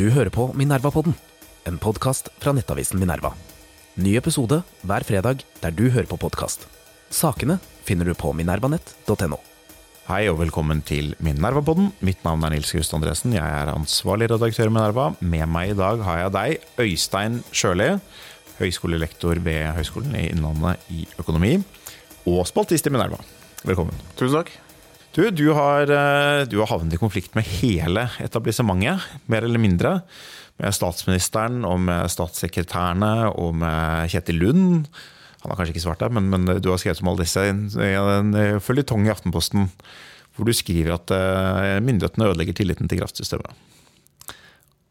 Du hører på Minerva-podden, en podkast fra nettavisen Minerva. Ny episode hver fredag der du hører på podkast. Sakene finner du på minervanett.no. Hei og velkommen til Minerva-podden. Mitt navn er Nils Just Andresen. Jeg er ansvarlig redaktør i Minerva. Med meg i dag har jeg deg, Øystein Sjøli, høyskolelektor ved Høgskolen i Innlandet i økonomi, og spaltist i Minerva. Velkommen. Tusen takk. Du, du, har, eh, du har havnet i konflikt med hele etablissementet, mer eller mindre. Med statsministeren og med statssekretærene og med Kjetil Lund. Han har kanskje ikke svart deg, men, men du har skrevet om alle disse i en føljetong i Aftenposten. Hvor du skriver at eh, myndighetene ødelegger tilliten til kraftsystemet.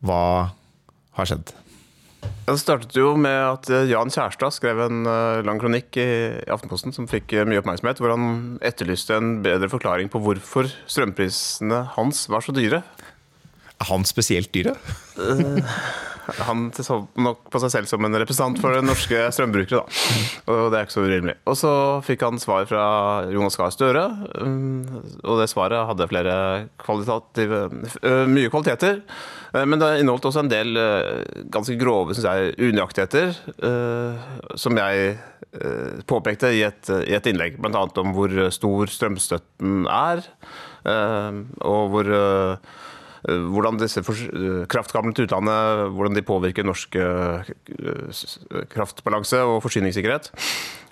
Hva har skjedd? Det startet jo med at eh, Jan Kjærstad skrev en eh, lang kronikk i Aftenposten som fikk eh, mye oppmerksomhet, hvor han etterlyste en bedre forklaring på hvorfor strømprisene hans var så dyre. Er han spesielt dyre? Han så nok på seg selv som en representant for norske strømbrukere, da. Og det er ikke så urimelig. Og så fikk han svar fra Jonas Gahr Støre, og det svaret hadde flere kvalitative Mye kvaliteter. Men det inneholdt også en del ganske grove, syns jeg, unøyaktigheter, som jeg påpekte i et, i et innlegg. Bl.a. om hvor stor strømstøtten er, og hvor Eh, hvordan disse eh, kraftkablene til utlandet hvordan de påvirker norsk eh, kraftbalanse og forsyningssikkerhet.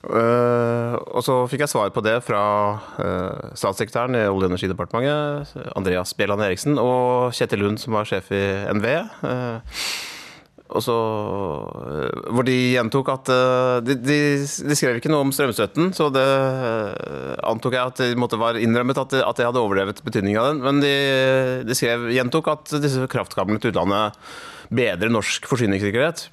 Og så fikk jeg svar på det fra statssekretæren i Olje- og energidepartementet, Andreas Bjelland Eriksen, og Kjetil Lund, som var sjef i NVE. Og så, eh, hvor de gjentok at eh, de, de, de, skrev ikke noe om strømstøtten, så det eh, antok jeg at det måtte være innrømmet at, at jeg hadde overdrevet betydningen av den. Men de, de skrev, gjentok at disse kraftkablene til utlandet bedrer norsk forsyningssikkerhet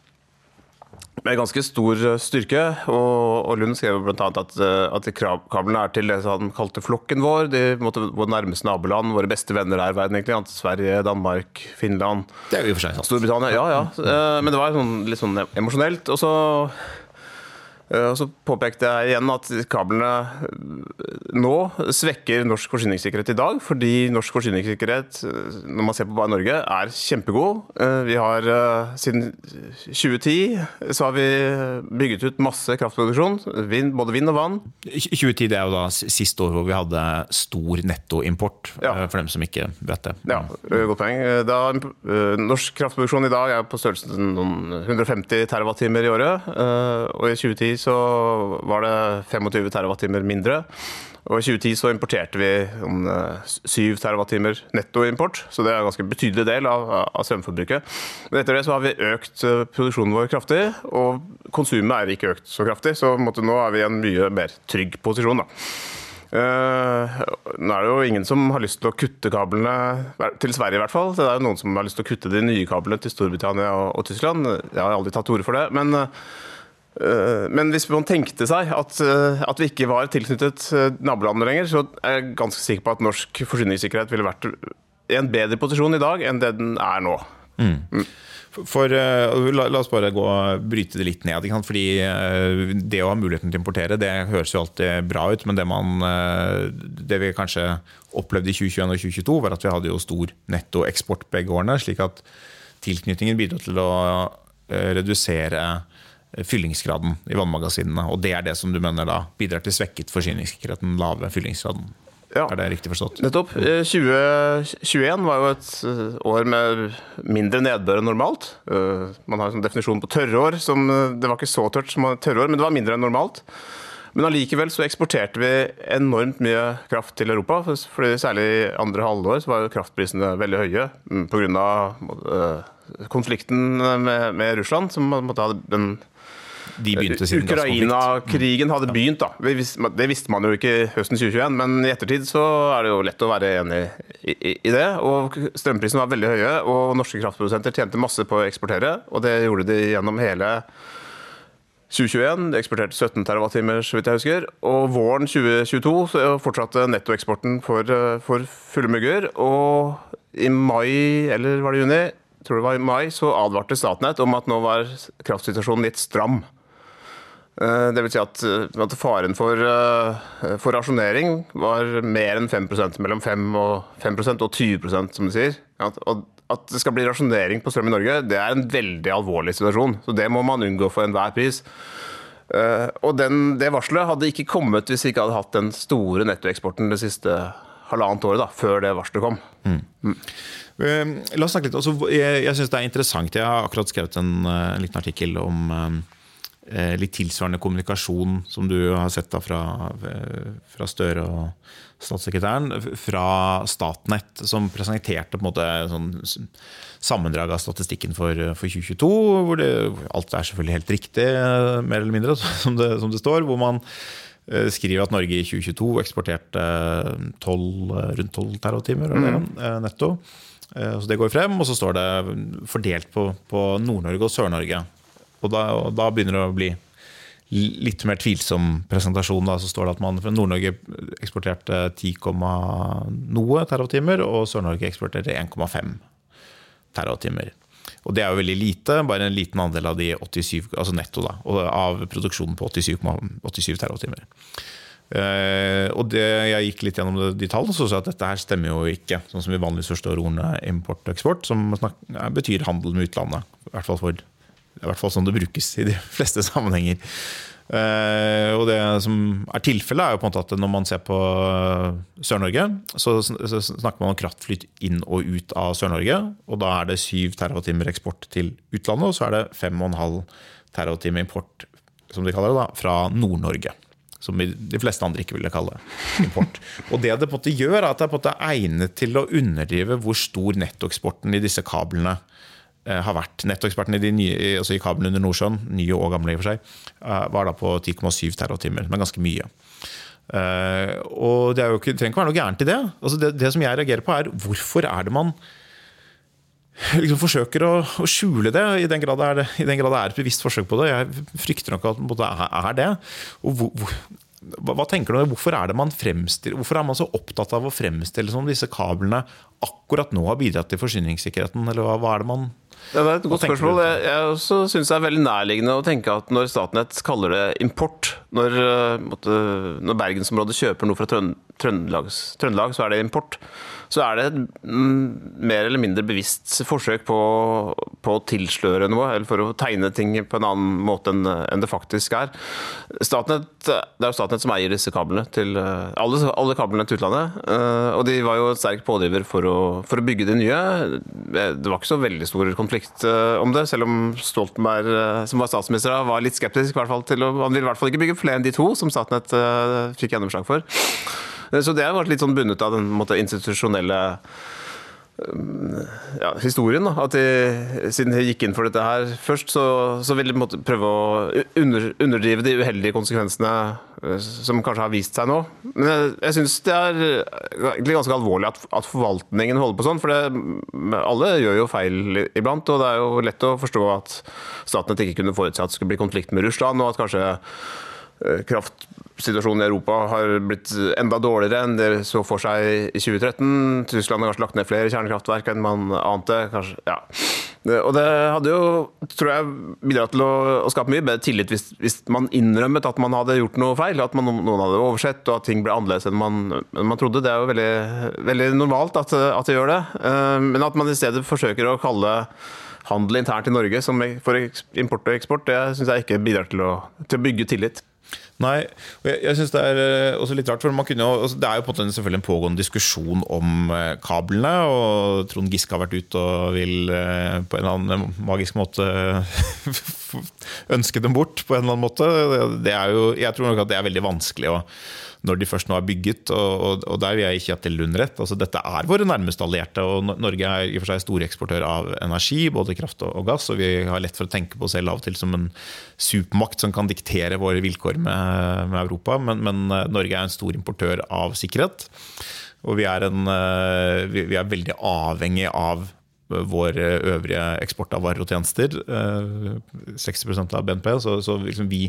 med ganske stor eh, styrke. Og, og Lund skrev bl.a. at, eh, at kablene er til det han kalte flokken vår. De måtte, våre nærmeste naboland, våre beste venner her i verden, egentlig. Sverige, Danmark, Finland. Det er jo i og for seg sant. Storbritannia. Ja, ja. Eh, men det var sånn, litt sånn emosjonelt. Og så og så påpekte jeg igjen at kablene eh, nå svekker norsk forsyningssikkerhet i dag, fordi norsk forsyningssikkerhet, eh, når man ser på bare Norge, er kjempegod. Vi har siden 2010 så har vi bygget ut masse kraftproduksjon, både vind og vann. 2010 det er jo da siste år hvor vi hadde stor nettoimport, ja. for dem som ikke vet det. Ja, godt poeng. Da, norsk kraftproduksjon i dag er på størrelsen 150 TWh i året, og i 2010 så var det 25 TWh mindre. Og I 2010 så importerte vi om 7 TWh nettoimport, så det er en ganske betydelig del av, av strømforbruket. Men etter det så har vi økt eh, produksjonen vår kraftig, og konsumet er ikke økt så kraftig. Så måte, nå er vi i en mye mer trygg posisjon. da. Uh, nå er det jo ingen som har lyst til å kutte kablene til Sverige, i hvert fall. Det er jo noen som har lyst til å kutte de nye kablene til Storbritannia og, og Tyskland. Jeg har aldri tatt til orde for det. men uh, Eh, men hvis man tenkte seg at, eh, at vi ikke var tilknyttet eh, nabolandene lenger, så er jeg ganske sikker på at norsk forsyningssikkerhet ville vært i en bedre posisjon i dag enn det den er nå. Mm. Mm. For, la, la, oss bare gå, bryte det litt ned. Fordi Det å ha muligheten til å importere det høres jo alltid bra ut, men det, man, det vi kanskje opplevde i 2021 og 2022, var at vi hadde jo stor nettoeksport begge årene. slik at tilknytningen bidro til å redusere fyllingsgraden i vannmagasinene. Og det er det som du mener da bidrar til svekket forsyningssikkerhet, den lave fyllingsgraden. Ja. Er det riktig forstått? Nettopp. 2021 eh, var jo et eh, år med mindre nedbør enn normalt. Eh, man har en sånn definisjon på tørrår. Som, det var ikke så tørt som tørrår, men det var mindre enn normalt. Men allikevel så eksporterte vi enormt mye kraft til Europa. fordi Særlig i andre halvår så var jo kraftprisene veldig høye mm, pga. konflikten med, med Russland, som måtte ha den de begynte sin Ukraina-krigen hadde begynt, da. Det visste man jo ikke høsten 2021, men i ettertid så er det jo lett å være enig i det. Og strømprisene var veldig høye, og norske kraftprodusenter tjente masse på å eksportere. Og det gjorde de gjennom hele 2021. De eksporterte 17 TWh, så vidt jeg husker. Og våren 2022 så fortsatte nettoeksporten for, for fulle mugger. Og i mai, eller var det juni, tror det var i mai, så advarte Statnett om at nå var kraftsituasjonen litt stram. Eh, det vil si at, eh, at faren for, eh, for, rasjonering var mer enn 5% mellom 5 og, 5% og 20% som de sier. At, at det skal bli rasjonering på strøm i Norge, det er en veldig alvorlig situasjon. Så det må man unngå for enhver pris. Og den, det varselet hadde ikke kommet hvis vi ikke hadde hatt den store nettoeksporten det siste halvannet året, da, før det varselet kom. Mm. Mm. La oss snakke litt. Altså, jeg jeg syns det er interessant. Jeg har akkurat skrevet en, en liten artikkel om litt tilsvarende kommunikasjon som du har sett da fra, fra Støre og statssekretæren, fra Statnett, som presenterte på en måte sånn sammendrag av statistikken for, for 2022. hvor det, Alt er selvfølgelig helt riktig, mer eller mindre, som det, som det står. Hvor man eh, skriver at Norge i 2022 eksporterte 12, rundt 12 terrawattimer mm. netto. Eh, så det går frem, og så står det fordelt på, på Nord-Norge og Sør-Norge. Og, og da, begynner det å bli litt mer tvilsom presentasjon. Da, så står det at man fra Nord-Norge eksporterte 10, noe terawattimer, og Sør-Norge eksporterte 1,5 terawattimer. Og det er jo veldig lite, bare en liten andel av de 87, altså netto da, av produksjonen på 87, 87 terawattimer. Uh, og det, jeg gikk litt gjennom de tallene, så så jeg at dette her stemmer jo ikke. Sånn som vi vanligvis forstår ordene import og eksport, som betyr handel med utlandet. I hvert fall for i hvert fall sånn det brukes i de fleste sammenhenger. Uh, og det som er tilfellet, er jo på en måte at når man ser på Sør-Norge, så, så, snakker man om kraftflyt inn og ut av Sør-Norge. Og da er det 7 TWh eksport til utlandet, og så er det 5,5 TWh import, som de kaller det, da, fra Nord-Norge. Som de fleste andre ikke ville kalle import. Og det det på en måte gjør, er at det er egnet til å underdrive hvor stor nettoeksporten i disse kablene Eh, har vært nettoeksperten i, nye, altså i kabelen under Nordsjøen, nye og gamle i og for seg, eh, var da på 10,7 terrawattimer. Men ganske mye. Og det, ikke, det, trenger ikke være noe gærent i det. Altså det. det. som jeg reagerer på, er hvorfor er det man liksom forsøker å, å, skjule det i den, grad det er, i den grad det er et bevisst forsøk på det. Jeg frykter nok at det er det. Og hvor, hvor, hva, tenker du, Hvorfor er det man hvorfor er man så opptatt av å fremstille som disse kablene akkurat nå har bidratt til forsyningssikkerheten? Eller hva, hva er det man det er et godt spørsmål. Jeg, jeg også syns det er veldig nærliggende å tenke at når Statnett kaller det import, når, måtte, når bergensområdet kjøper noe fra Trøndelag, så er det import så er det et mm, mer eller mindre bevisst forsøk på, på, å tilsløre noe, eller for å tegne ting på en annen måte enn, enn det faktisk er. Statnett, det er jo Statnett som eier disse kablene til alle, alle kablene til utlandet. Eh, og de var jo en sterk pådriver for å, for å, bygge de nye. Det var ikke så veldig stor konflikt eh, om det, selv om Stoltenberg, eh, som var statsminister, var litt skeptisk. Hvert fall til å, han ville i hvert fall ikke bygge flere enn de to som Statnett fikk gjennomslag for. Så det har vært litt sånn bundet av den måte, institusjonelle ja, historien. Da. At de, siden de gikk inn for dette her først, så, så vil de måtte prøve å under, underdrive de uheldige konsekvensene uh, som kanskje har vist seg nå. Men jeg, jeg syns det er ganske alvorlig at, at, forvaltningen holder på sånn. For det, alle gjør jo feil iblant, og det er jo lett å forstå at Statnett ikke kunne forutse at det skulle bli konflikt med Russland, og at kanskje uh, kraft situasjonen i Europa har blitt enda dårligere enn det så for seg i 2013. Tyskland har kanskje lagt ned flere kjernekraftverk enn man ante. Kanskje, ja. Og det hadde jo, tror jeg, bidratt til å, å skape mye bedre tillit hvis, hvis, man innrømmet at man hadde gjort noe feil, at man, noen hadde oversett og at ting ble annerledes enn man, enn man trodde. Det er jo veldig, veldig normalt at, at det gjør det. Eh, men at man i stedet forsøker å kalle handel internt i Norge som for import og eksport, det syns jeg ikke bidrar til å, til å bygge tillit. Nei, og jeg, jeg synes det er eh, også litt rart. for man kunne, altså Det er jo på en selvfølgelig en pågående diskusjon om eh, kablene. og Trond Giske har vært ute og vil eh, på en eller annen magisk måte ønske dem bort. på en eller annen måte. Det er jo, jeg tror nok at det er veldig vanskelig å når de først nå er bygget. Og, og der vil jeg ikke Kjetil Lund rett. Altså, dette er våre nærmeste allierte. og Norge er i og for seg storeksportør av energi, både kraft og, gass. Og vi har lett for å tenke på oss selv av og til som en supermakt som kan diktere våre vilkår med, med Europa. Men, men, eh, Norge er en stor importør av sikkerhet. Og vi er, en, eh, vi er veldig avhengig av vår øvrige eksport av varer og tjenester. 60 eh, av BNP. Så, så liksom vi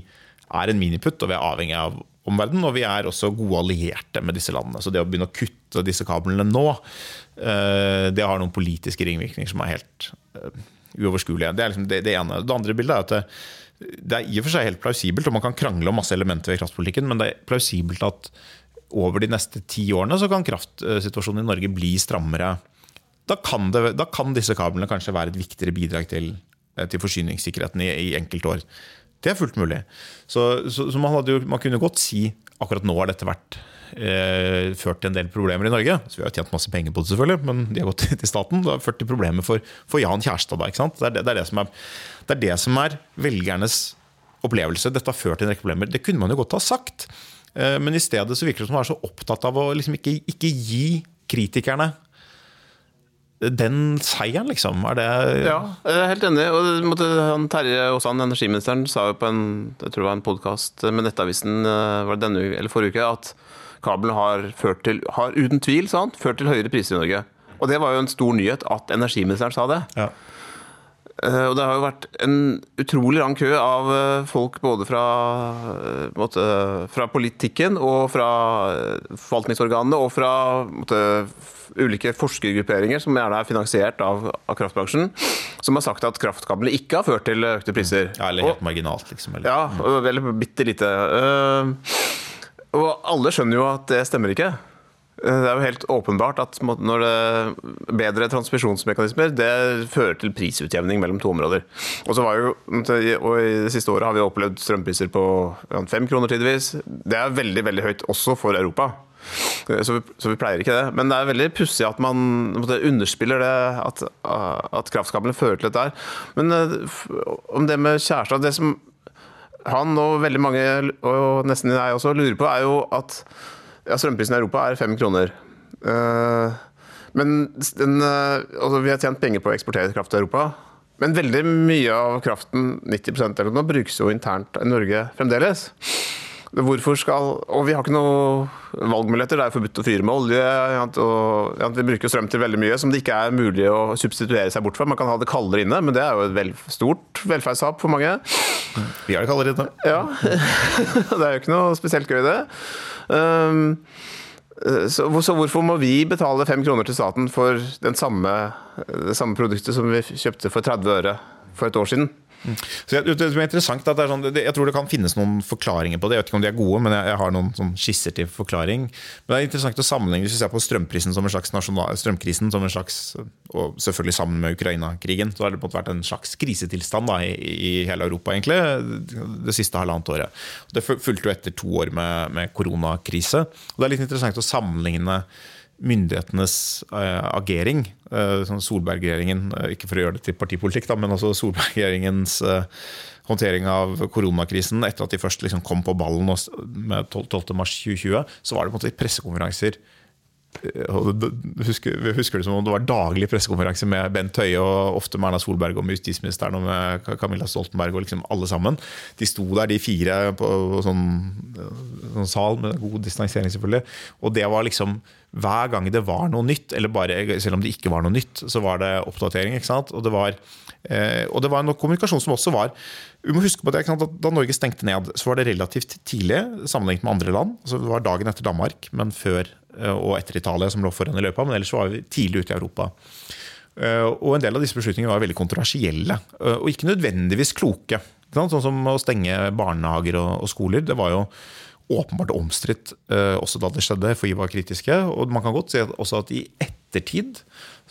er en miniputt, og vi er avhengig av omverdenen. Og vi er også gode allierte med disse landene. Så det å begynne å kutte disse kablene nå, eh, det har noen politiske ringvirkninger som er helt eh, uoverskuelige. Det er liksom det, det ene. Det andre bildet er at det, det er i og for seg helt plausibelt, og man kan krangle om masse elementer ved kraftpolitikken, men det er plausibelt at over de neste ti årene så kan kraftsituasjonen i Norge bli strammere da, kan det, da kan disse kablene kanskje være et viktigere bidrag til, eh, til forsyningssikkerheten i, i enkeltår. Det er fullt mulig. Så, så, så man, jo, man, kunne godt si akkurat nå har dette vært eh, ført til en del problemer i Norge. Så Vi har tjent masse penger på det, selvfølgelig, men de har gått til staten. Det har ført til problemer for, for Jan Kjærstad. Da, det, er det, det, er er, det er det som er velgernes opplevelse. Dette har ført til en rekke problemer. Det kunne man jo godt ha sagt. Eh, men i stedet så virker det som man er så opptatt av å liksom ikke, ikke gi kritikerne den seieren, liksom? Er det Ja, jeg er helt enig. Og han Terje Aasland, energiministeren, sa jo på en jeg tror det var en podkast med Nettavisen eh, var det denne eller forrige uke at kabelen har, ført til, har uten tvil sant, ført til høyere priser i Norge. Og det var jo en stor nyhet at energiministeren sa det. Ja. Uh, og det har jo vært en utrolig lang kø av uh, folk både fra, uh, måtte, fra politikken og fra forvaltningsorganene og fra måtte, ulike forskergrupperinger som gjerne er finansiert av, av, kraftbransjen, som har sagt at kraftkablene ikke har ført til økte priser. Ja, eller helt og, marginalt, liksom. Eller. Ja, eller bitte lite. og alle skjønner jo at det stemmer ikke. Eh, det er jo helt åpenbart at når det bedre transmisjonsmekanismer det fører til prisutjevning mellom to områder. Og, så var jo, og I det siste året har vi opplevd strømpriser på fem kroner tidvis. Det er veldig veldig høyt også for Europa. Eh, så vi, så vi pleier ikke det. Men det er veldig pussig at man underspiller det, at, at kraftkablene fører til dette her. Men eh, om det med Kjærstad Det som han og veldig mange, og nesten jeg også, lurer på, er jo at ja, strømprisen i Europa er fem kroner. Uh, men den, uh, altså, vi har tjent penger på å eksportere kraft til Europa. Men veldig mye av kraften, 90% eller noe, brukes jo internt i Norge fremdeles. Hvorfor skal Og vi har ikke noen valgmuligheter. Det er forbudt å fyre med olje. Og, vi bruker strøm til veldig mye som det ikke er mulig å substituere seg bort fra. Man kan ha det kaldere inne, men det er jo et vel, stort velferdstap for mange. Vi har det kaldere inne. Ja. det er jo ikke noe spesielt gøy, det. Um, så, hvorfor må vi betale fem kroner til staten for samme, det samme produktet som vi kjøpte for 30 øre for et år siden? Så det, det, er interessant at det er sånn, Jeg tror det kan finnes noen forklaringer på det. Jeg vet ikke om de er gode, men jeg, jeg har noen sånn skisser til forklaring. Men det er interessant å sammenligne hvis vi ser på strømprisen som en slags nasjonal, strømkrisen som en slags Og selvfølgelig sammen med Ukraina-krigen. Så har det på en måte vært en slags krisetilstand da, i, i, hele Europa egentlig det siste halvannet året. Det fulgte jo etter to år med, med koronakrise. Og Det er litt interessant å sammenligne myndighetenes uh, agering. Uh, sånn Solberg-regjeringen, uh, ikke for å gjøre det til partipolitikk, da, men altså Solberg-regjeringens håndtering av koronakrisen etter at de først liksom kom på ballen med 12.3.2020, så var det på en måte pressekonferanser husker, husker det som om det var daglig pressekonferanse med Bent Høie og ofte med Erna Solberg og med justisministeren og med Camilla Stoltenberg og liksom alle sammen. De sto der, de fire, på sånn, sånn sal med god distansering, selvfølgelig. Og det var liksom hver gang det var noe nytt, eller bare selv om det ikke var noe nytt, så var det oppdatering. ikke sant? Og det var, eh, og det var en kommunikasjon som også var vi må huske på det, at Da Norge stengte ned, så var det relativt tidlig sammenlignet med andre land. Så det var dagen etter Danmark, men før eh, og etter Italia, som lå foran i løypa. Men ellers var vi tidlig ute i Europa. Eh, og en del av disse beslutningene var veldig kontroversielle, eh, og ikke nødvendigvis kloke. Sånn som å stenge barnehager og skoler. Det var jo åpenbart omstridt uh, også da det skjedde, for de var kritiske. Og man kan godt si også at i ettertid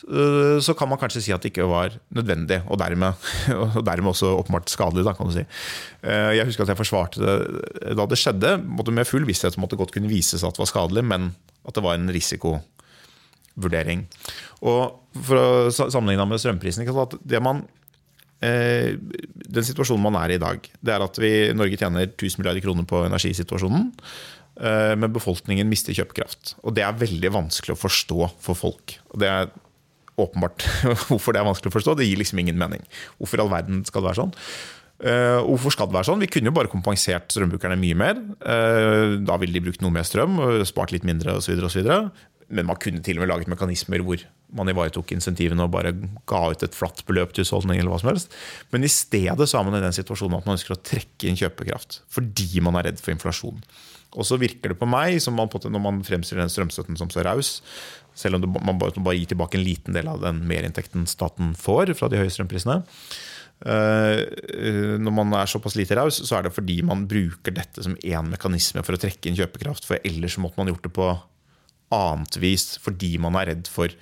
uh, så kan man kanskje si at det ikke var nødvendig, og dermed, og dermed også åpenbart skadelig. Da, kan du si. Uh, jeg husker at jeg forsvarte det da det skjedde, med full visshet om at det godt kunne vise seg at det var skadelig, men at det var en risikovurdering. Og For å sammenligne med strømprisen det man Eh, den situasjonen man er i i dag, det er at vi Norge tjener 1000 milliarder kroner på energisituasjonen. Eh, men befolkningen mister kjøpekraft. Og det er veldig vanskelig å forstå for folk. Og det er åpenbart hvorfor det er vanskelig å forstå. Det gir liksom ingen mening. Hvorfor i all verden skal det være sånn? Uh, hvorfor skal det være sånn? Vi kunne jo bare kompensert strømbrukerne mye mer. Da ville de brukt noe mer strøm, og spart litt mindre osv. Men man kunne til og med laget mekanismer hvor man ivaretok insentivene og bare ga ut et flatt beløp til husholdning. eller hva som helst. Men i stedet så er man i den situasjonen at man ønsker å trekke inn kjøpekraft fordi man er redd for inflasjon. Og så virker det på meg man, når man fremstiller den strømstøtten som så raus, selv om man bare, bare gir tilbake en liten del av den merinntekten staten får fra de høye strømprisene, eh, når man er såpass lite raus, så er det fordi man bruker dette som én mekanisme for å trekke inn kjøpekraft. For ellers måtte man gjort det på annet vis fordi man er redd for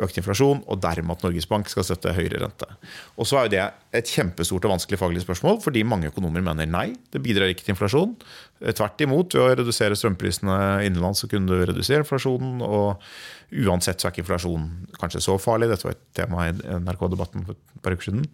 økt inflasjon, og dermed at Norges Bank skal støtte høyere rente. Og så er jo det et kjempestort og vanskelig faglig spørsmål, fordi mange økonomer mener nei, det bidrar ikke til inflasjon. Tvert imot, ved å redusere strømprisene innenlands så kunne du redusere inflasjonen. og Uansett så er ikke inflasjon kanskje så farlig. Dette var et tema i NRK-debatten for et par uker siden.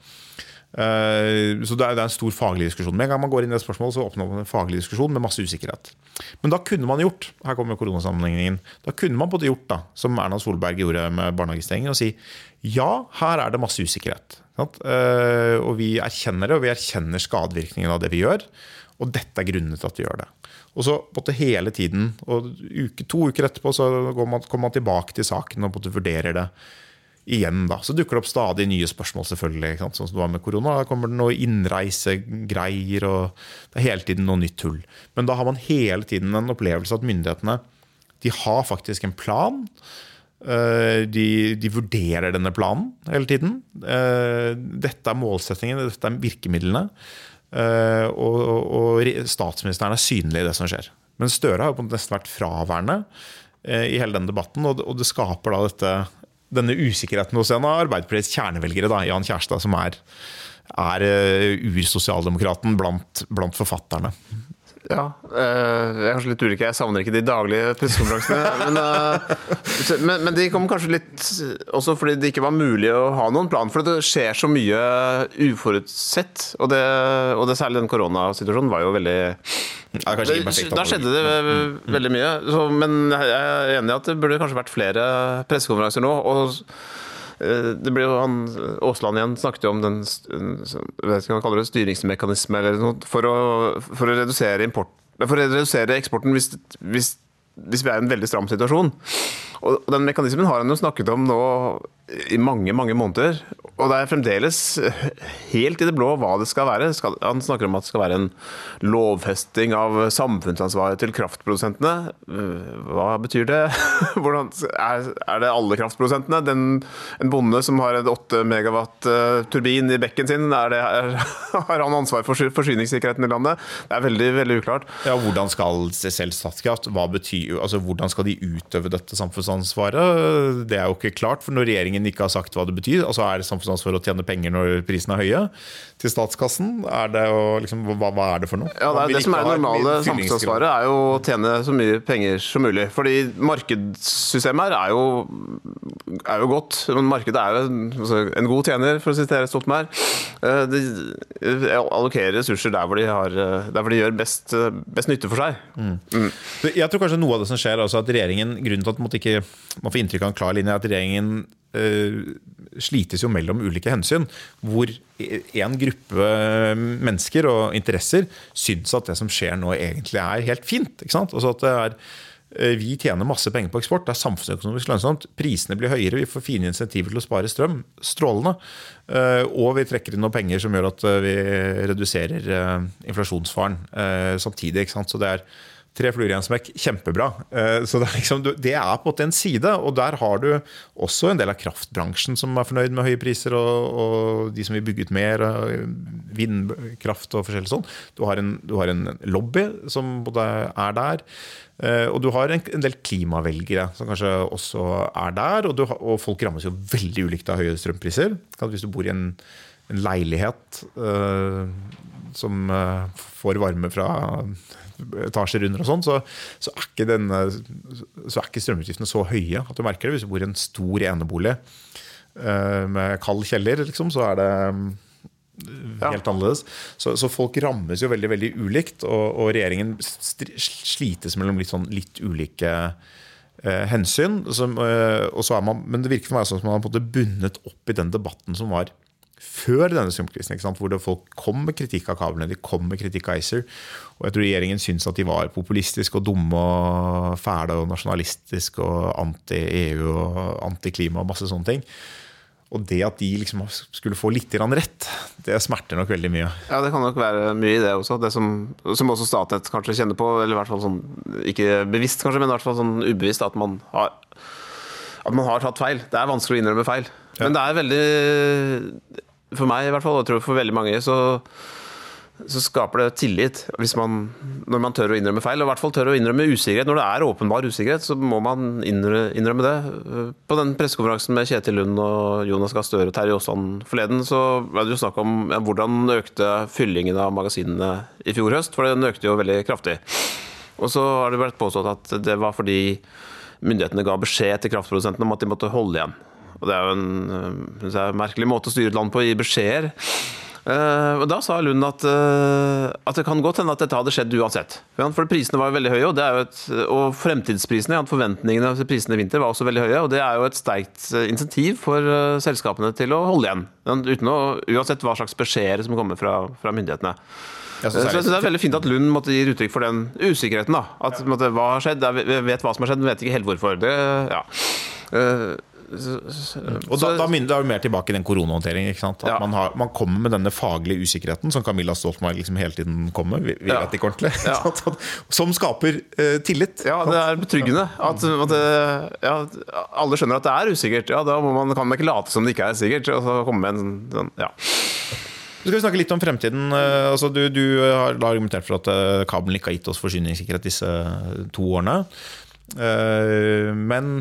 Eh, så det er, en stor faglig diskusjon. Med en gang man går inn i det spørsmålet, så oppnår man en faglig diskusjon med masse usikkerhet. Men da kunne man gjort her kommer koronasammenligningen, da kunne man både gjort da, som Erna Solberg gjorde med barnehagestenging, og si ja, her er det masse usikkerhet. Eh, og vi erkjenner det, og vi erkjenner skadevirkningen av det vi gjør. Og dette er grunnen til at vi gjør det. Og så måtte hele tiden, og uke, to uker etterpå så man, kommer man tilbake til saken og vurderer det igjen. da. Så dukker det opp stadig nye spørsmål, selvfølgelig. Sånn som det var med korona. Da kommer det noe innreisegreier, og det er hele tiden noe nytt tull. Men da har man hele tiden en opplevelse at myndighetene de har faktisk en plan. Eh, de, de, vurderer denne planen hele tiden. Eh, dette er målsettingen, dette er virkemidlene. Og, og, og statsministeren er synlig i det som skjer. Men Støre har jo nesten vært fraværende i hele den debatten, og det skaper da dette denne usikkerheten hos en av Arbeiderpartiets kjernevelgere, da, Jan Kjærstad, som er, er uh, ursosialdemokraten blant, blant forfatterne. Ja, eh, jeg er kanskje litt ulik. Jeg savner ikke de daglige pressekonferansene. Men, eh, men, men, de kom kanskje litt også fordi det ikke var mulig å ha noen plan. For det skjer så mye uforutsett. Og, det, og det, særlig den koronasituasjonen var jo veldig ja, Da skjedde det mm. veldig mye. Så, men jeg er enig i at det burde kanskje vært flere pressekonferanser nå. og det ble jo han, Aasland igjen snakket jo om den det, styringsmekanisme eller noe, for å, for å redusere import, for å redusere eksporten hvis, hvis, hvis vi er i en veldig stram situasjon. Og Den mekanismen har han jo snakket om nå i mange mange måneder. Og det er fremdeles helt i det blå hva det skal være. Han snakker om at det skal være en lovfesting av samfunnsansvaret til kraftprodusentene. Hva betyr det? Hvordan, er, det alle kraftprodusentene? Den, en bonde som har en 8 megawatt uh, turbin i bekken sin, er det, er, har han ansvar for forsyningssikkerheten i landet? Det er veldig veldig uklart. Ja, Hvordan skal selv Statkraft, hva betyr, altså, hvordan skal de utøve dette samfunnsansvaret? Det er jo ikke klart. for når regjeringen ikke har sagt hva det betyr. Altså Er det samfunnsansvar å tjene penger når prisene er høye til statskassen? Er det jo, liksom, hva, hva, er det for noe? Ja, det, det som er det normale samfunnsansvaret, er jo å tjene så mye penger som mulig. Fordi markedssystemet her er jo, er jo godt. Men markedet er jo altså, en god tjener, for å sitere Stoltenberg. Eh, de allokerer ressurser der hvor de, har, der hvor de gjør best, best, nytte for seg. Mm. Mm. Jeg tror kanskje noe av det som skjer, altså at regjeringen, grunnen til at man, ikke, man får inntrykk av en klar linje, at regjeringen Eh, slites jo mellom ulike hensyn. Hvor en gruppe mennesker og interesser syns at det som skjer nå, egentlig er helt fint. Altså at det er eh, vi tjener masse penger på eksport, det er samfunnsøkonomisk lønnsomt. Prisene blir høyere, vi får fine insentiver til å spare strøm. Strålende. Eh, og vi trekker inn noen penger som gjør at vi reduserer inflasjonsfaren samtidig. ikke sant? Så det er Tre fluer i en smekk, kjempebra. Eh, så det er, liksom, det er, på en side. Og der har du også en del av kraftbransjen som er fornøyd med høye priser, og, og de som vil bygge ut mer vindkraft og forskjellig sånn. Du du har en lobby som både er der. Eh, og du har en del klimavelgere som kanskje også er der. Og, du, og, folk rammes jo veldig ulikt av høye strømpriser. Hvis du bor i en, en leilighet uh, som uh, får varme fra etasjer under, og sånn, så, så, er ikke denne, så er ikke strømutgiftene så høye at du merker det. Hvis du bor i en stor enebolig uh, med kald kjeller, liksom, så er det ja. helt annerledes. Så, så, folk rammes jo veldig veldig ulikt, og, og regjeringen slites mellom litt, sånn, litt ulike eh, hensyn. Som, uh, man, men det virker for meg som om man har bundet opp i den debatten som var før denne strømkrisen, hvor folk kom med kritikk av kablene, de kom med kritikk av ACER. Og jeg tror regjeringen syntes at de var populistiske og dumme og fæle og nasjonalistiske og anti-EU og anti-klima og masse sånne ting. Og det at de liksom skulle få litt rett, det smerter nok veldig mye. Ja, det kan nok være mye i det også. Det som, som også Statnett kanskje kjenner på, eller i hvert fall sånn, ikke bevisst kanskje, men i hvert fall sånn ubevisst, at man har, at man har tatt feil. Det er vanskelig å innrømme feil. Men det er veldig for meg i hvert fall, og jeg tror for veldig mange, så så skaper det tillit hvis man, når man tør å innrømme feil. Og i hvert fall tør å innrømme usikkerhet. Når det er åpenbar usikkerhet, så må man innrømme, det. På den pressekonferansen med Kjetil Lund og Jonas Gahr Støre og Terje Aasland forleden, så var det jo snakk om ja, hvordan økte fyllingen av magasinene i fjor høst. For den økte jo veldig kraftig. Og så har det vært påstått at det var fordi myndighetene ga beskjed til kraftprodusentene om at de måtte holde igjen. Og Det er jo en synes jeg, merkelig måte å styre et land på, å gi beskjeder. Uh, Da sa Lund at, uh, at, det kan godt hende at dette hadde skjedd uansett. For prisene var jo veldig høye, og, et, og fremtidsprisene, forventningene til prisene i vinter var også veldig høye. og Det er jo et sterkt eh, insentiv for uh, selskapene til å holde igjen. Å, uansett hva slags beskjeder som kommer fra, fra myndighetene. Ja, så, så, det er veldig fint at Lund måtte gi uttrykk for den usikkerheten. da, At måtte, hva har skjedd? Jeg vet hva som har skjedd, men vet ikke helt hvorfor. Det, ja. Og da, da minner det mer tilbake i den koronahåndteringen. At ja. man, har, man, kommer med denne faglige usikkerheten som Camilla Stoltenberg liksom hele tiden kommer med. Vi, ja. vet ikke ordentlig. Ja. som skaper uh, tillit. Ja, det er betryggende. At, at ja, alle skjønner at det er usikkert. Ja, Da man, kan man ikke late som det ikke er sikkert. Og så komme med en sånn, ja så skal vi snakke litt om fremtiden. Eh, altså, du, du, har argumentert for at eh, kabelen ikke har gitt oss forsyningssikkerhet disse to årene. Men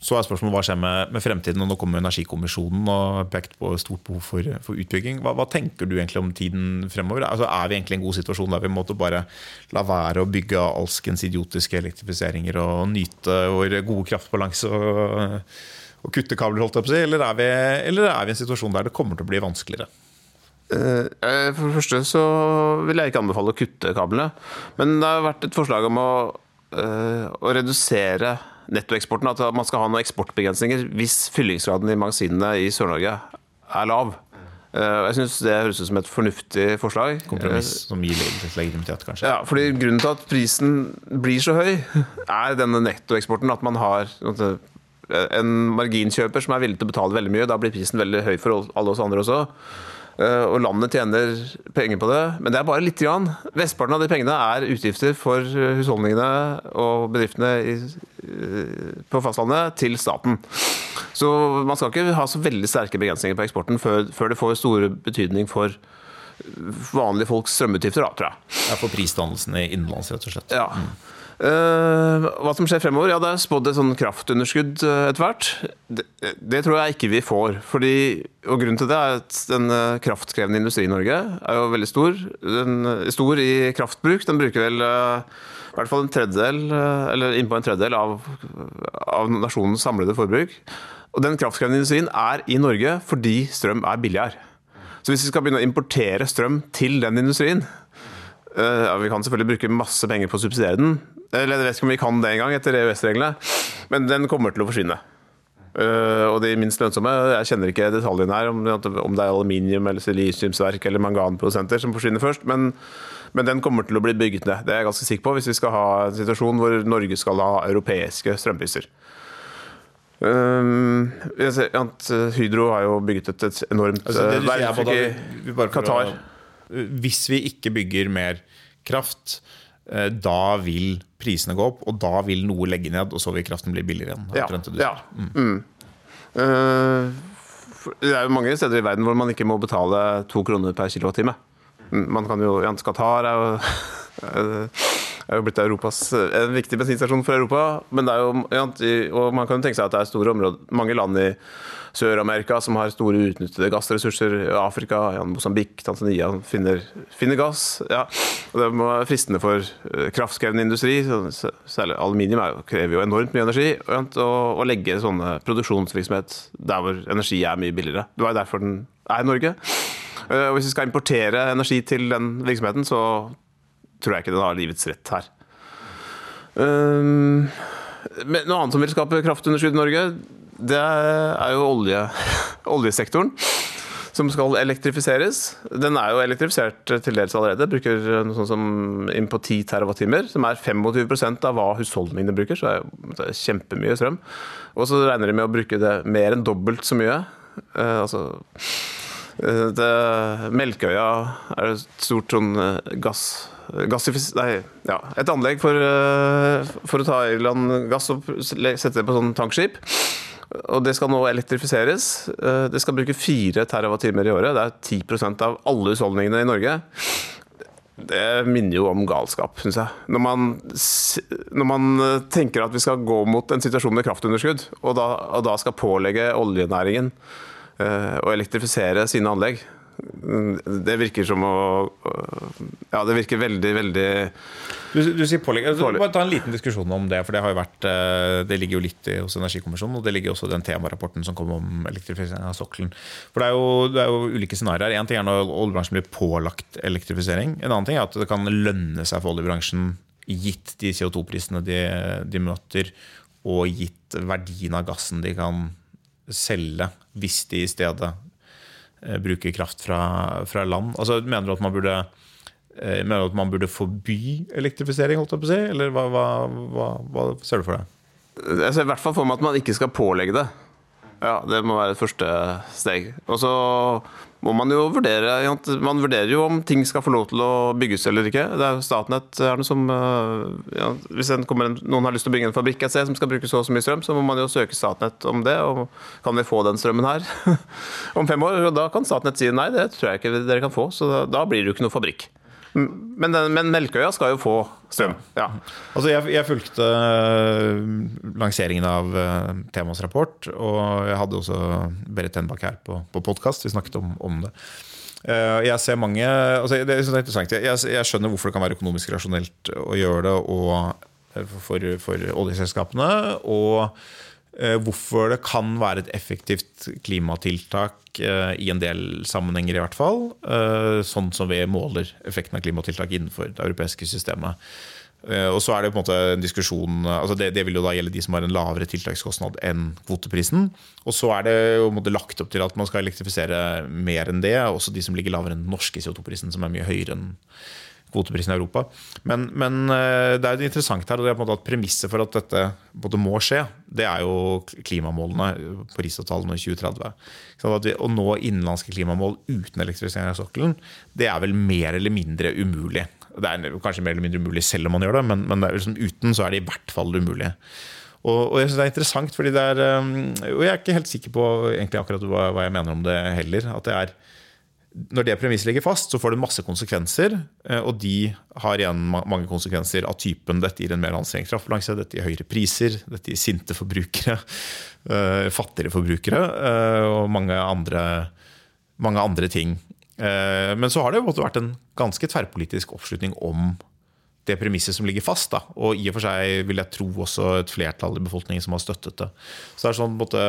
så er spørsmålet hva skjer med, med fremtiden. og Nå kommer Energikommisjonen og pekt på stort behov for, for utbygging. Hva, hva, tenker du egentlig om tiden fremover? Altså, er vi egentlig i en god situasjon der vi måtte bare la være å bygge alskens idiotiske elektrifiseringer og nyte vår gode kraftbalanse og, og kutte kabler, holdt jeg på å si? Eller er, vi, eller er vi i en situasjon der det kommer til å bli vanskeligere? Eh, eh, for det første så vil jeg ikke anbefale å kutte kablene. Men det har vært et forslag om å, eh, å redusere nettoeksporten. At man skal ha noen eksportbegrensninger hvis fyllingsgraden i magasinene i Sør-Norge er lav. Jeg synes Det høres ut som et fornuftig forslag. Kompromiss som gir legitimitet, kanskje? Ja, fordi Grunnen til at prisen blir så høy, er denne nettoeksporten. At man har en marginkjøper som er villig til å betale veldig mye. Da blir prisen veldig høy for alle oss andre også. Eh, og landet tjener penger på det, men det er bare lite grann. Vestparten av de pengene er utgifter for husholdningene og bedriftene i, eh, på fastlandet til staten. Så man skal ikke ha så veldig sterke begrensninger på eksporten før, før det får store betydning for vanlige folks strømutgifter, da, tror jeg. Ja, For prisdannelsen i innenlands, rett og slett. Ja. Uh, hva som skjer fremover? Ja, Det er spådd et sånn kraftunderskudd uh, etter hvert. Det, det, tror jeg ikke vi får. Fordi, og Grunnen til det er at den uh, kraftkrevende industrien i Norge er jo veldig stor. Den er stor i kraftbruk. Den bruker vel i hvert fall en tredjedel, eller innpå en tredjedel av, av nasjonens samlede forbruk. Og den kraftkrevende industrien er i Norge fordi strøm er billigere. Så hvis vi skal begynne å importere strøm til den industrien, ja, Vi kan selvfølgelig bruke masse penger på å subsidiere den, eller jeg vet ikke om vi kan det engang, etter EØS-reglene. Men den kommer til å forsvinne. Uh, og de minst lønnsomme Jeg kjenner ikke detaljene her, om, om det er aluminium eller silisiumsverk eller manganprodusenter som forsvinner først. Men, men, den kommer til å bli bygget ned. Det er jeg ganske sikker på, hvis vi skal ha en situasjon hvor Norge skal ha europeiske strømpriser. Ser, Hydro har jo bygget et, et enormt altså, verk i Qatar. Hvis vi ikke bygger mer kraft da vil prisene gå opp, og da vil noe legge ned, og så vil kraften bli billigere igjen. Ja. ja. Mm. Uh, det er jo mange steder i verden hvor man ikke må betale to kroner per kilowattime. Mm, man kan jo, Qatar er jo, er jo blitt Europas, en viktig bensinstasjon for Europa. Men det er jo, og man kan jo tenke seg at det er store områder, mange land i Sør-Amerika som har store utnyttede gassressurser. Afrika, ja, Mosambik, Tanzania finner, finner gass. Ja. Og det må være fristende for eh, kraftkrevende industri, særlig aluminium er, krever jo enormt mye energi, å legge sånne produksjonsvirksomhet der hvor energi er mye billigere. Det var jo derfor den er i Norge. Eh, og hvis vi skal importere energi til den virksomheten, så tror jeg ikke den har livets rett her. Um, noe annet som vil skape kraftunderskudd i Norge, det er jo olje, oljesektoren som skal elektrifiseres. Den er jo elektrifisert til dels allerede. Bruker noe sånt som inn på 10 TWh, som er 25% av hva husholdningene bruker. Så det er kjempemye strøm. Og så regner de med å bruke det mer enn dobbelt så mye. Uh, altså det, Melkøya er et stort sånn eh, gass gassifis... Nei, ja, et anlegg for, eh, for å ta i land gass og sette det på sånn tankskip. Og det skal nå elektrifiseres. Eh, Det skal bruke 4 TWh i året. Det er 10% av alle husholdningene i Norge. Det minner jo om galskap, syns jeg. Når man, når man eh, tenker at vi skal gå mot en situasjon med kraftunderskudd, og da, og da skal pålegge oljenæringen eh, å elektrifisere sine anlegg. Det virker som å Ja, det virker veldig, veldig Du, du sier pålegg. Altså, Bare ta en liten diskusjon om det. For det har jo vært eh, Det ligger jo litt hos Energikommisjonen, og det ligger også i den temarapporten som kom om elektrifisering av sokkelen. For det er jo, det er jo ulike scenarioer. En ting er når oljebransjen blir pålagt elektrifisering. En annen ting er at det kan lønne seg for oljebransjen, gitt de CO2-prisene de, de møter, og gitt verdien av gassen de kan selge, hvis de i stedet eh, bruker kraft fra, fra land. Altså, mener du at man burde eh, Mener du at man burde forby elektrifisering, holdt jeg på å si? Eller hva, hva, hva, hva ser du for deg? Jeg ser i hvert fall for meg at man ikke skal pålegge det. Ja, Det må være et første steg. Og så må man jo vurdere Man vurderer jo om ting skal få lov til å bygges eller ikke. Det er jo Statnett er som øh, ja, Hvis en en, noen har lyst til å bygge en fabrikk et sted som skal bruke så og så mye strøm, så må man jo søke Statnett om det. Og kan vi få den strømmen her om fem år? Og da kan Statnett si nei, det tror jeg ikke dere kan få. Så da blir det jo ikke noe fabrikk. Men, den, men Melkøya skal jo få strøm. Ja. Altså, jeg, jeg fulgte eh, lanseringen av uh, Temas rapport, og jeg hadde også Berit Tenbakk her på, på podkast. Vi snakket om, om det. Eh, jeg ser mange altså, Det er interessant. Jeg, jeg, skjønner hvorfor det kan være økonomisk rasjonelt å gjøre det og, eh, for, for oljeselskapene. Og eh, hvorfor det kan være et effektivt klimatiltak eh, i en del sammenhenger, i hvert fall. eh, Sånn som vi måler effekten av klimatiltak innenfor det europeiske systemet. Eh, Og så er det på en måte en diskusjon altså det, det vil jo da gjelde de som har en lavere tiltakskostnad enn kvoteprisen. Og så er det jo lagt opp til at man skal elektrifisere mer enn det. Også de som ligger lavere enn den norske CO2-prisen, som er mye høyere enn kvoteprisen i Europa. Men, men eh, det er jo interessant her, og det er på en måte at premisset for at dette må skje, det er jo klimamålene, Parisavtalen i 2030. Så at vi, å nå innenlandske klimamål uten elektrifisering av sokkelen, det er vel mer eller mindre umulig. Det er kanskje mer eller mindre umulig selv om man gjør det, men, men det liksom, uten så er det i hvert fall umulig. Og, og jeg synes det er interessant, fordi det er um, Og jeg er ikke helt sikker på egentlig akkurat hva, hva jeg mener om det heller. At det er når det premisset ligger fast, så får det masse konsekvenser. eh, Og de har igjen mange konsekvenser av typen dette gir en mer anstrengt kraftbalanse, dette gir høyere priser, dette gir sinte forbrukere, eh, fattigere forbrukere eh, og mange andre, mange andre ting. Men så har det vært en ganske tverrpolitisk oppslutning om det premisset som ligger fast. Da. Og i og for seg vil jeg tro også et flertall i befolkningen som har støttet det. Så det er sånn på en måte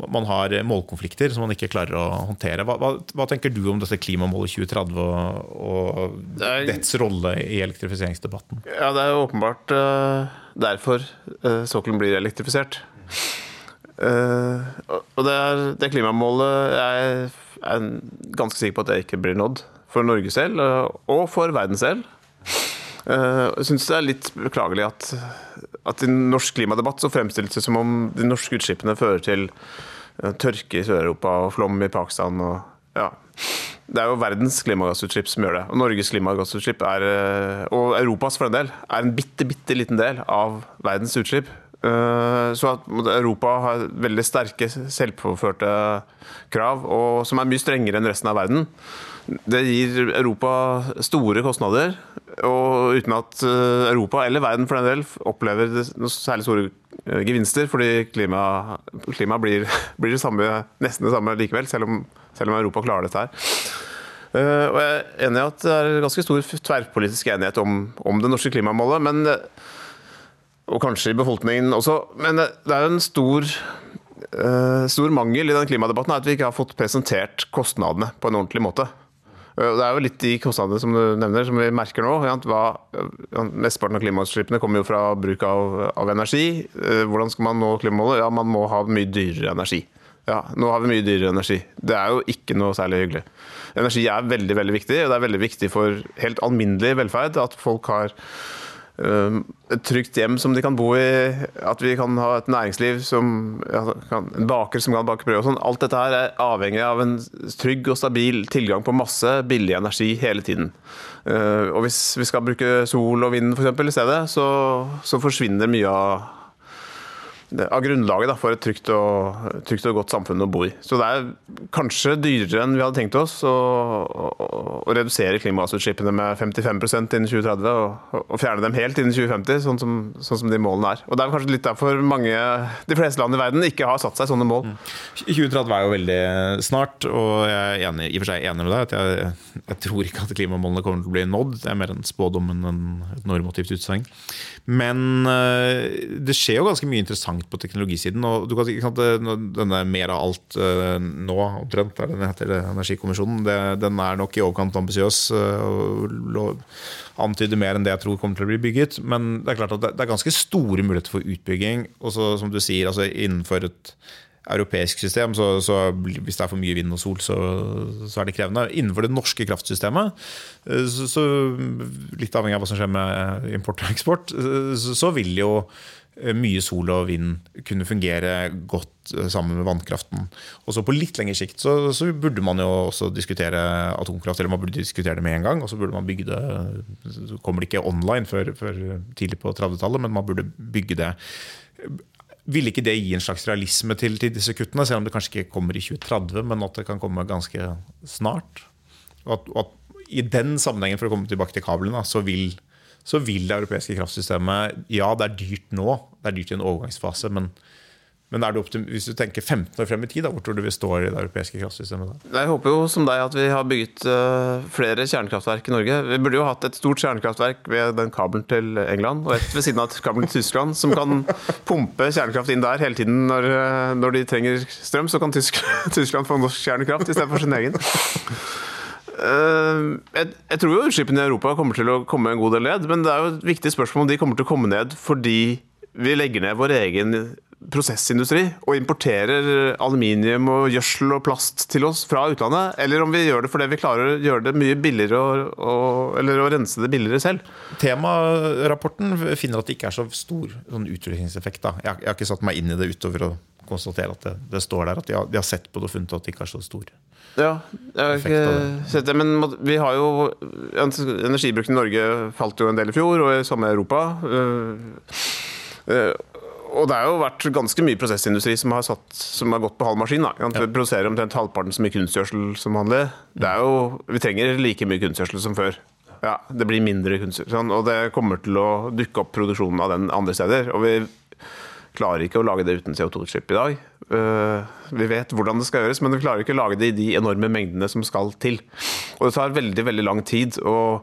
man har målkonflikter som man ikke klarer å håndtere. Hva, hva, hva tenker du om dette klimamålet 2030 og, og er- dets rolle i elektrifiseringsdebatten? Ja, det er jo åpenbart uh, derfor uh, sokkelen blir elektrifisert. Uh, og det, er, det klimamålet jeg er ganske sikker på at det ikke blir nådd. For Norge selv, eh, og for verden selv. Eh, Jeg syns det er litt beklagelig at, at i norsk klimadebatt så fremstilles det som om de norske utslippene fører til eh, tørke i Sør-Europa og flom i Pakistan. Og, ja. Det er jo verdens klimagassutslipp som gjør det. Og Norges klimagassutslipp, er, eh, og Europas for den del, er en bitte, bitte liten del av verdens utslipp. Så at Europa har veldig sterke selvpåførte krav, og som er mye strengere enn resten av verden. Det gir Europa store kostnader, og uten at eh, Europa, eller verden for den del, opplever særlig store eh, gevinster, fordi klima, klima blir, blir det samme, nesten det samme likevel, selv om, selv om Europa klarer dette her. Eh, Og jeg er enig i at det er ganske stor tverrpolitisk enighet om, om det norske klimamålet, men, og kanskje i befolkningen også. Men det er en stor, stor mangel i den klimadebatten at vi ikke har fått presentert kostnadene på en ordentlig måte. Eh, Det er jo litt de kostnadene som du nevner, som vi merker nå. Hva, mesteparten av klimautslippene kommer jo fra bruk av, av energi. Eh, Hvordan skal man nå klimamålet? Ja, man må ha mye dyrere energi. Ja, nå har vi mye dyrere energi. Det er jo ikke noe særlig hyggelig. Energi er veldig veldig viktig, og det er veldig viktig for helt alminnelig velferd at folk har eh, et trygt hjem som de kan bo i, at vi kan ha et næringsliv som ja, kan, En baker som kan bake brød og sånn. Alt dette her er avhengig av en trygg og stabil tilgang på masse billig energi hele tiden. Eh, og hvis vi skal bruke sol og vind for eksempel, i stedet, så, så forsvinner mye av av grunnlaget da, for et trygt og, trygt og, godt samfunn å bo i. Så det er kanskje dyrere enn vi hadde tenkt oss å, å, å redusere klimagassutslippene med 55% innen 2030 og, og, fjerne dem helt innen 2050, sånn som, sånn som, de målene er. Og Det er kanskje litt derfor mange, de fleste land i verden ikke har satt seg sånne mål. 2030 mm. er jo veldig snart, og jeg er enig, i og for seg enig med deg. at jeg, jeg tror ikke at klimamålene kommer til å bli nådd. Det er mer en spådom enn et normativt utsagn. Men eh, det skjer jo ganske mye interessant på teknologisiden. og du kan, kan, Denne Mer av alt eh, nå, omtrent, er den heter Energikommisjonen, det, den er nok i overkant ambisiøs. Eh, og antyder mer enn det jeg tror kommer til å bli bygget. Men det er klart at det er ganske store muligheter for utbygging. Og så, som du sier, altså innenfor et europeisk system, så, så, hvis det er for mye vind og sol, så, så, er det krevende. Innenfor det norske kraftsystemet, eh, så, så, litt avhengig av hva som skjer med import og eksport, eh, så, vil jo eh, mye sol og vind kunne fungere godt sammen med vannkraften. Og så På litt lengre sikt så, så, burde man jo også diskutere atomkraft. Eller man burde diskutere det med en gang. Og så burde man bygge det Så kommer det ikke online før, før tidlig på 30-tallet, men man burde bygge det vil ikke det gi en slags realisme til, til, disse kuttene, selv om det kanskje ikke kommer i 2030, men at det kan komme ganske snart? Og at, at I den sammenhengen, for å komme tilbake til kablene, så vil, så vil det europeiske kraftsystemet Ja, det er dyrt nå, det er dyrt i en overgangsfase, men men til, hvis du tenker 15 år frem i tid, da, hvor tror du vi står i det europeiske kraftsystemet da? Jeg håper jo som deg at vi har bygget uh, flere kjernekraftverk i Norge. Vi burde jo hatt et stort kjernekraftverk ved den kabelen til England, og et ved siden av kabelen til Tyskland, som kan pumpe kjernekraft inn der hele tiden når, uh, når de trenger strøm. Så kan Tysk, Tyskland få norsk kjernekraft istedenfor sin egen. Uh, jeg, jeg, tror jo utslippene i Europa kommer til å komme en god del ned, men det er jo et viktig spørsmål om de kommer til å komme ned fordi vi legger ned vår egen prosessindustri og importerer aluminium og gjødsel og plast til oss fra utlandet, eller om vi gjør det fordi vi klarer å gjøre det mye billigere og, og, eller å rense det billigere selv. Temarapporten finner at det ikke er så stor sånn utviklingseffekt. Da. Jeg, jeg, har ikke satt meg inn i det utover å konstatere at det, det står der. At de har, de har, sett på det og funnet at det ikke er så stor. Ja, det, men vi har jo Energibruken i Norge falt jo en del i fjor, og i samme Europa. Uh, uh, og det har jo vært ganske mye prosessindustri som har, satt, som har gått på halv maskin. Da. Vi produserer omtrent halvparten så mye kunstgjødsel som vanlig. Det er jo, vi trenger like mye kunstgjødsel som før. Ja, Det blir mindre kunstgjødsel, sånn, og det kommer til å dukke opp produksjonen av den andre steder. Og vi klarer ikke å lage det uten CO2-utslipp i dag. Uh, vi vet hvordan det skal gjøres, men vi klarer ikke å lage det i de enorme mengdene som skal til. Og det tar veldig, veldig lang tid. å,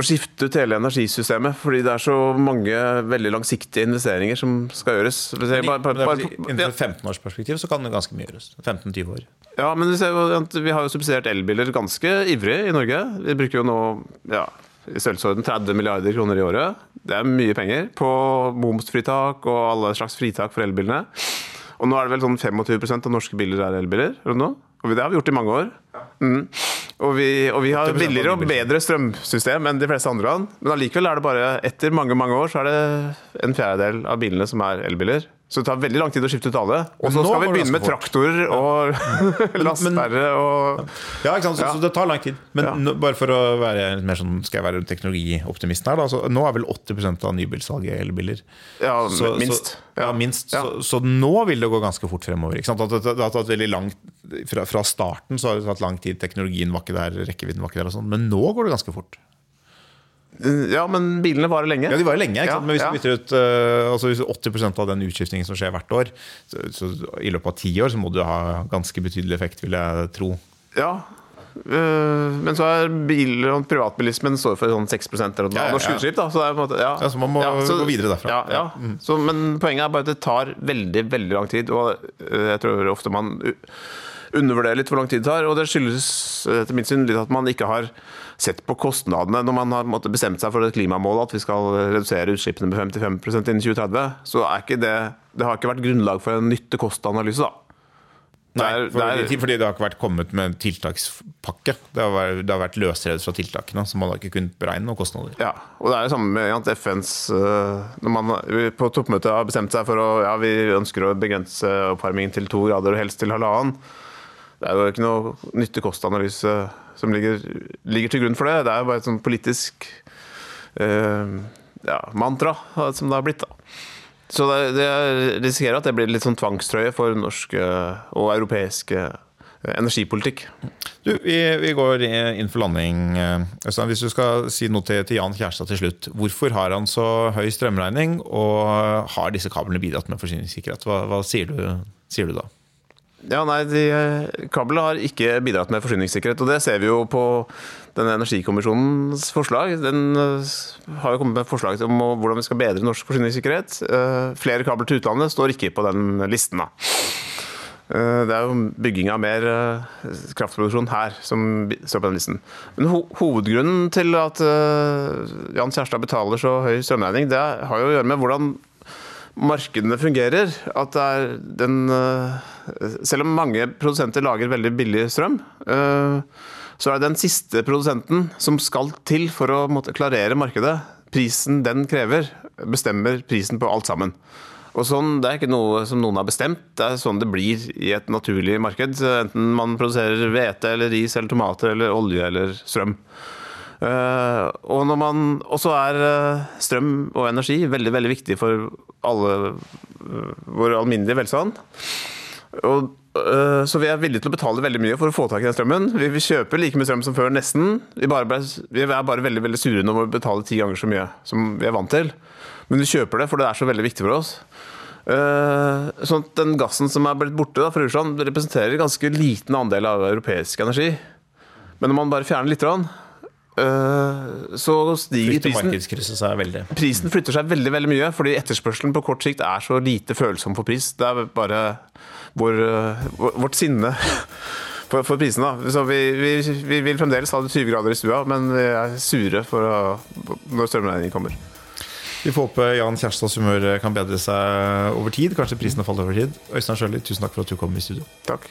å skifte ut hele energisystemet. Fordi det er så mange veldig langsiktige investeringer som skal gjøres. Innenfor et 15-årsperspektiv så kan det ganske mye gjøres. 15-20 år. Ja, men vi har jo subsidiert elbiler ganske ivrig i Norge. Vi bruker jo nå ja, i størrelsesorden 30 milliarder kroner i året. Det er mye penger på momsfritak og alle slags fritak for elbilene. Og nå er det vel sånn 25% av norske biler er elbiler. Og det har vi gjort i mange år. Mm. Og vi, og vi har billigere og bedre strømsystem enn de fleste andre land. Men allikevel er det bare etter mange mange år så er det en fjerdedel av bilene som er elbiler. Så det tar veldig lang tid å skifte ut alle. Og så skal vi begynne med traktorer og lastebærere og Ja, ikke sant. Så, ja. så, det tar lang tid. Men ja. nå, bare for å være mer sånn Skal jeg være teknologioptimisten her, da. Så, nå er vel 80% av nybilsalget elbiler. Ja, så, minst. ja, minst. Så, nå vil det gå ganske fort fremover. Ikke sant? Det har tatt veldig lang fra, fra, starten så har det tatt lang tid. Teknologien var ikke der, rekkevidden var ikke der og sånn. Men nå går det ganske fort. Ja, men bilene varer lenge. Ja, de varer lenge. Ja, men hvis ja. du bytter ut uh, altså hvis 80% av den utskiftningen som skjer hvert år, så, så, i løpet av ti år så må du ha ganske betydelig effekt, vil jeg tro. Ja, uh, men så er bil- og privatbilismen står for sånn 6 eller noe av norsk utslipp. Da, så, måte, ja. så man må så, gå videre derfra. Ja, mm. så, men poenget er bare at det tar veldig, veldig lang tid. Og uh, jeg tror ofte man undervurderer litt hvor lang tid det tar. Og det skyldes etter min syn litt at man ikke har sett på kostnadene. Når man har bestemt seg for et klimamål at vi skal redusere utslippene med 55% innen 2030, så er ikke det Det har ikke vært grunnlag for en nytte-kost-analyse, da. Nei, for, fordi det har ikke vært kommet med en tiltakspakke. Det har vært, det har vært løsredet fra tiltakene, så man har ikke kunnet beregne noen kostnader. Ja, og det er det samme med at FNs øh, Når man på toppmøtet har bestemt seg for å ja, vi ønsker å begrense oppvarmingen til to grader, og helst til halvannen det er jo ikke noe nytte-kost-analyse som ligger, ligger, til grunn for det. Det er bare et sånn politisk uh, ja, mantra som det har blitt. da. Så det, det risikerer at det blir litt sånn tvangstrøye for norsk eh, og europeisk eh, energipolitikk. Du, vi, vi går inn for landing. Øystein. Hvis du skal si noe til, til Jan Kjærstad til slutt. Hvorfor har han så høy strømregning, og har disse kablene bidratt med forsyningssikkerhet? Hva, hva sier, du, sier du da? Ja, nei, de, eh, Kablene har ikke bidratt med forsyningssikkerhet, og det ser vi jo på denne energikommisjonens forslag. Den eh, har jo kommet med forslag om hvordan vi skal bedre norsk forsyningssikkerhet. Eh, Flere kabler til utlandet står ikke på den listen. da. Det er jo bygging av mer kraftproduksjon her som står på den listen. Men ho hovedgrunnen til at Jan Kjærstad betaler så høy strømregning, det har jo å gjøre med hvordan markedene fungerer. At det er den eh, Selv om mange produsenter lager veldig billig strøm, eh, så er det den siste produsenten som skal til for å måtte klarere markedet. Prisen den krever, bestemmer prisen på alt sammen. Og sånn, Det er ikke noe som noen har bestemt, det er sånn det blir i et naturlig marked. Enten man produserer hvete eller ris eller tomater eller olje eller strøm. Eh, og så er eh, strøm og energi veldig veldig viktig for alle eh, vår alminnelige velstand. Og, så vi er villige til å betale veldig mye for å få tak i den strømmen. Vi, kjøper like mye strøm som før, nesten. Vi, ble, vi er bare veldig veldig sure når vi betaler ti ganger så mye som vi er vant til. Men vi kjøper det, for det er så veldig viktig for oss. Sånn at Den gassen som er blitt borte da, fra Russland, representerer en ganske liten andel av europeisk energi. Men når man bare fjerner litt, så stiger prisen. seg. Prisen flytter seg veldig veldig mye, fordi etterspørselen på kort sikt er så lite følsom for pris. Det er bare vår, eh, vårt sinne for, for prisen. da. Så vi, vi, vi vil fremdeles ha det 20 grader i stua, men vi er sure for å, når strømregningen kommer. Vi får håpe Jan Kjærstads humør kan bedre seg over tid. Kanskje prisen har falt over tid. Øystein Sjøli, tusen takk for at du kom i studio. Takk.